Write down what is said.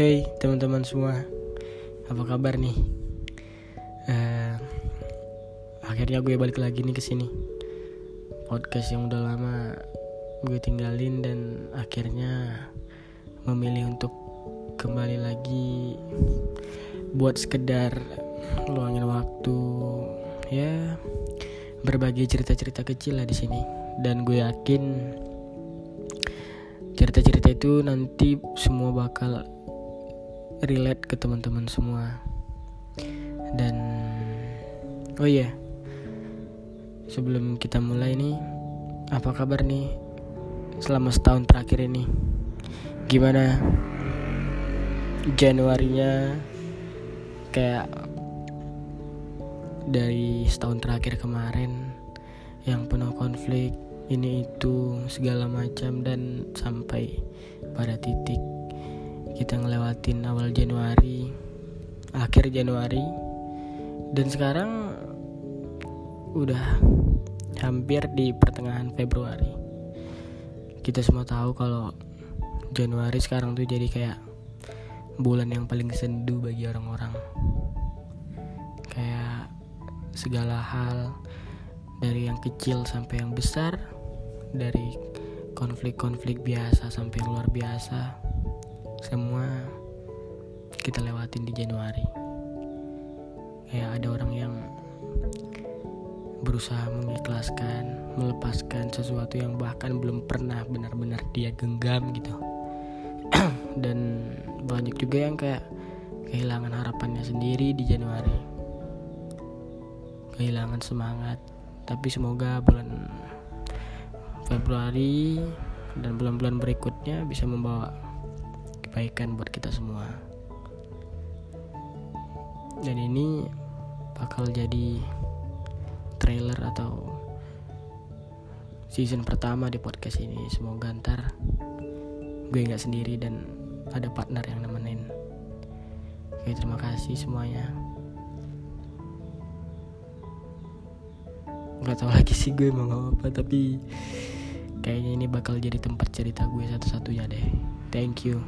Hey teman-teman semua, apa kabar nih? Uh, akhirnya gue balik lagi nih ke sini. Podcast yang udah lama gue tinggalin dan akhirnya memilih untuk kembali lagi buat sekedar luangin waktu ya berbagi cerita-cerita kecil lah di sini dan gue yakin cerita-cerita itu nanti semua bakal relate ke teman-teman semua dan oh iya yeah. sebelum kita mulai nih apa kabar nih selama setahun terakhir ini gimana Januarinya kayak dari setahun terakhir kemarin yang penuh konflik ini itu segala macam dan sampai pada titik kita ngelewatin awal Januari akhir Januari. Dan sekarang udah hampir di pertengahan Februari. Kita semua tahu kalau Januari sekarang tuh jadi kayak bulan yang paling sendu bagi orang-orang. Kayak segala hal dari yang kecil sampai yang besar dari konflik-konflik biasa sampai yang luar biasa semua kita lewatin di Januari. Kayak ada orang yang berusaha mengikhlaskan melepaskan sesuatu yang bahkan belum pernah benar-benar dia genggam gitu. Dan banyak juga yang kayak kehilangan harapannya sendiri di Januari. Kehilangan semangat. Tapi semoga bulan Februari dan bulan-bulan berikutnya bisa membawa kebaikan buat kita semua. Dan ini bakal jadi trailer atau season pertama di podcast ini. Semoga ntar gue nggak sendiri dan ada partner yang nemenin. Oke, terima kasih semuanya. Gak tau lagi sih gue mau ngomong apa tapi kayaknya ini bakal jadi tempat cerita gue satu-satunya deh thank you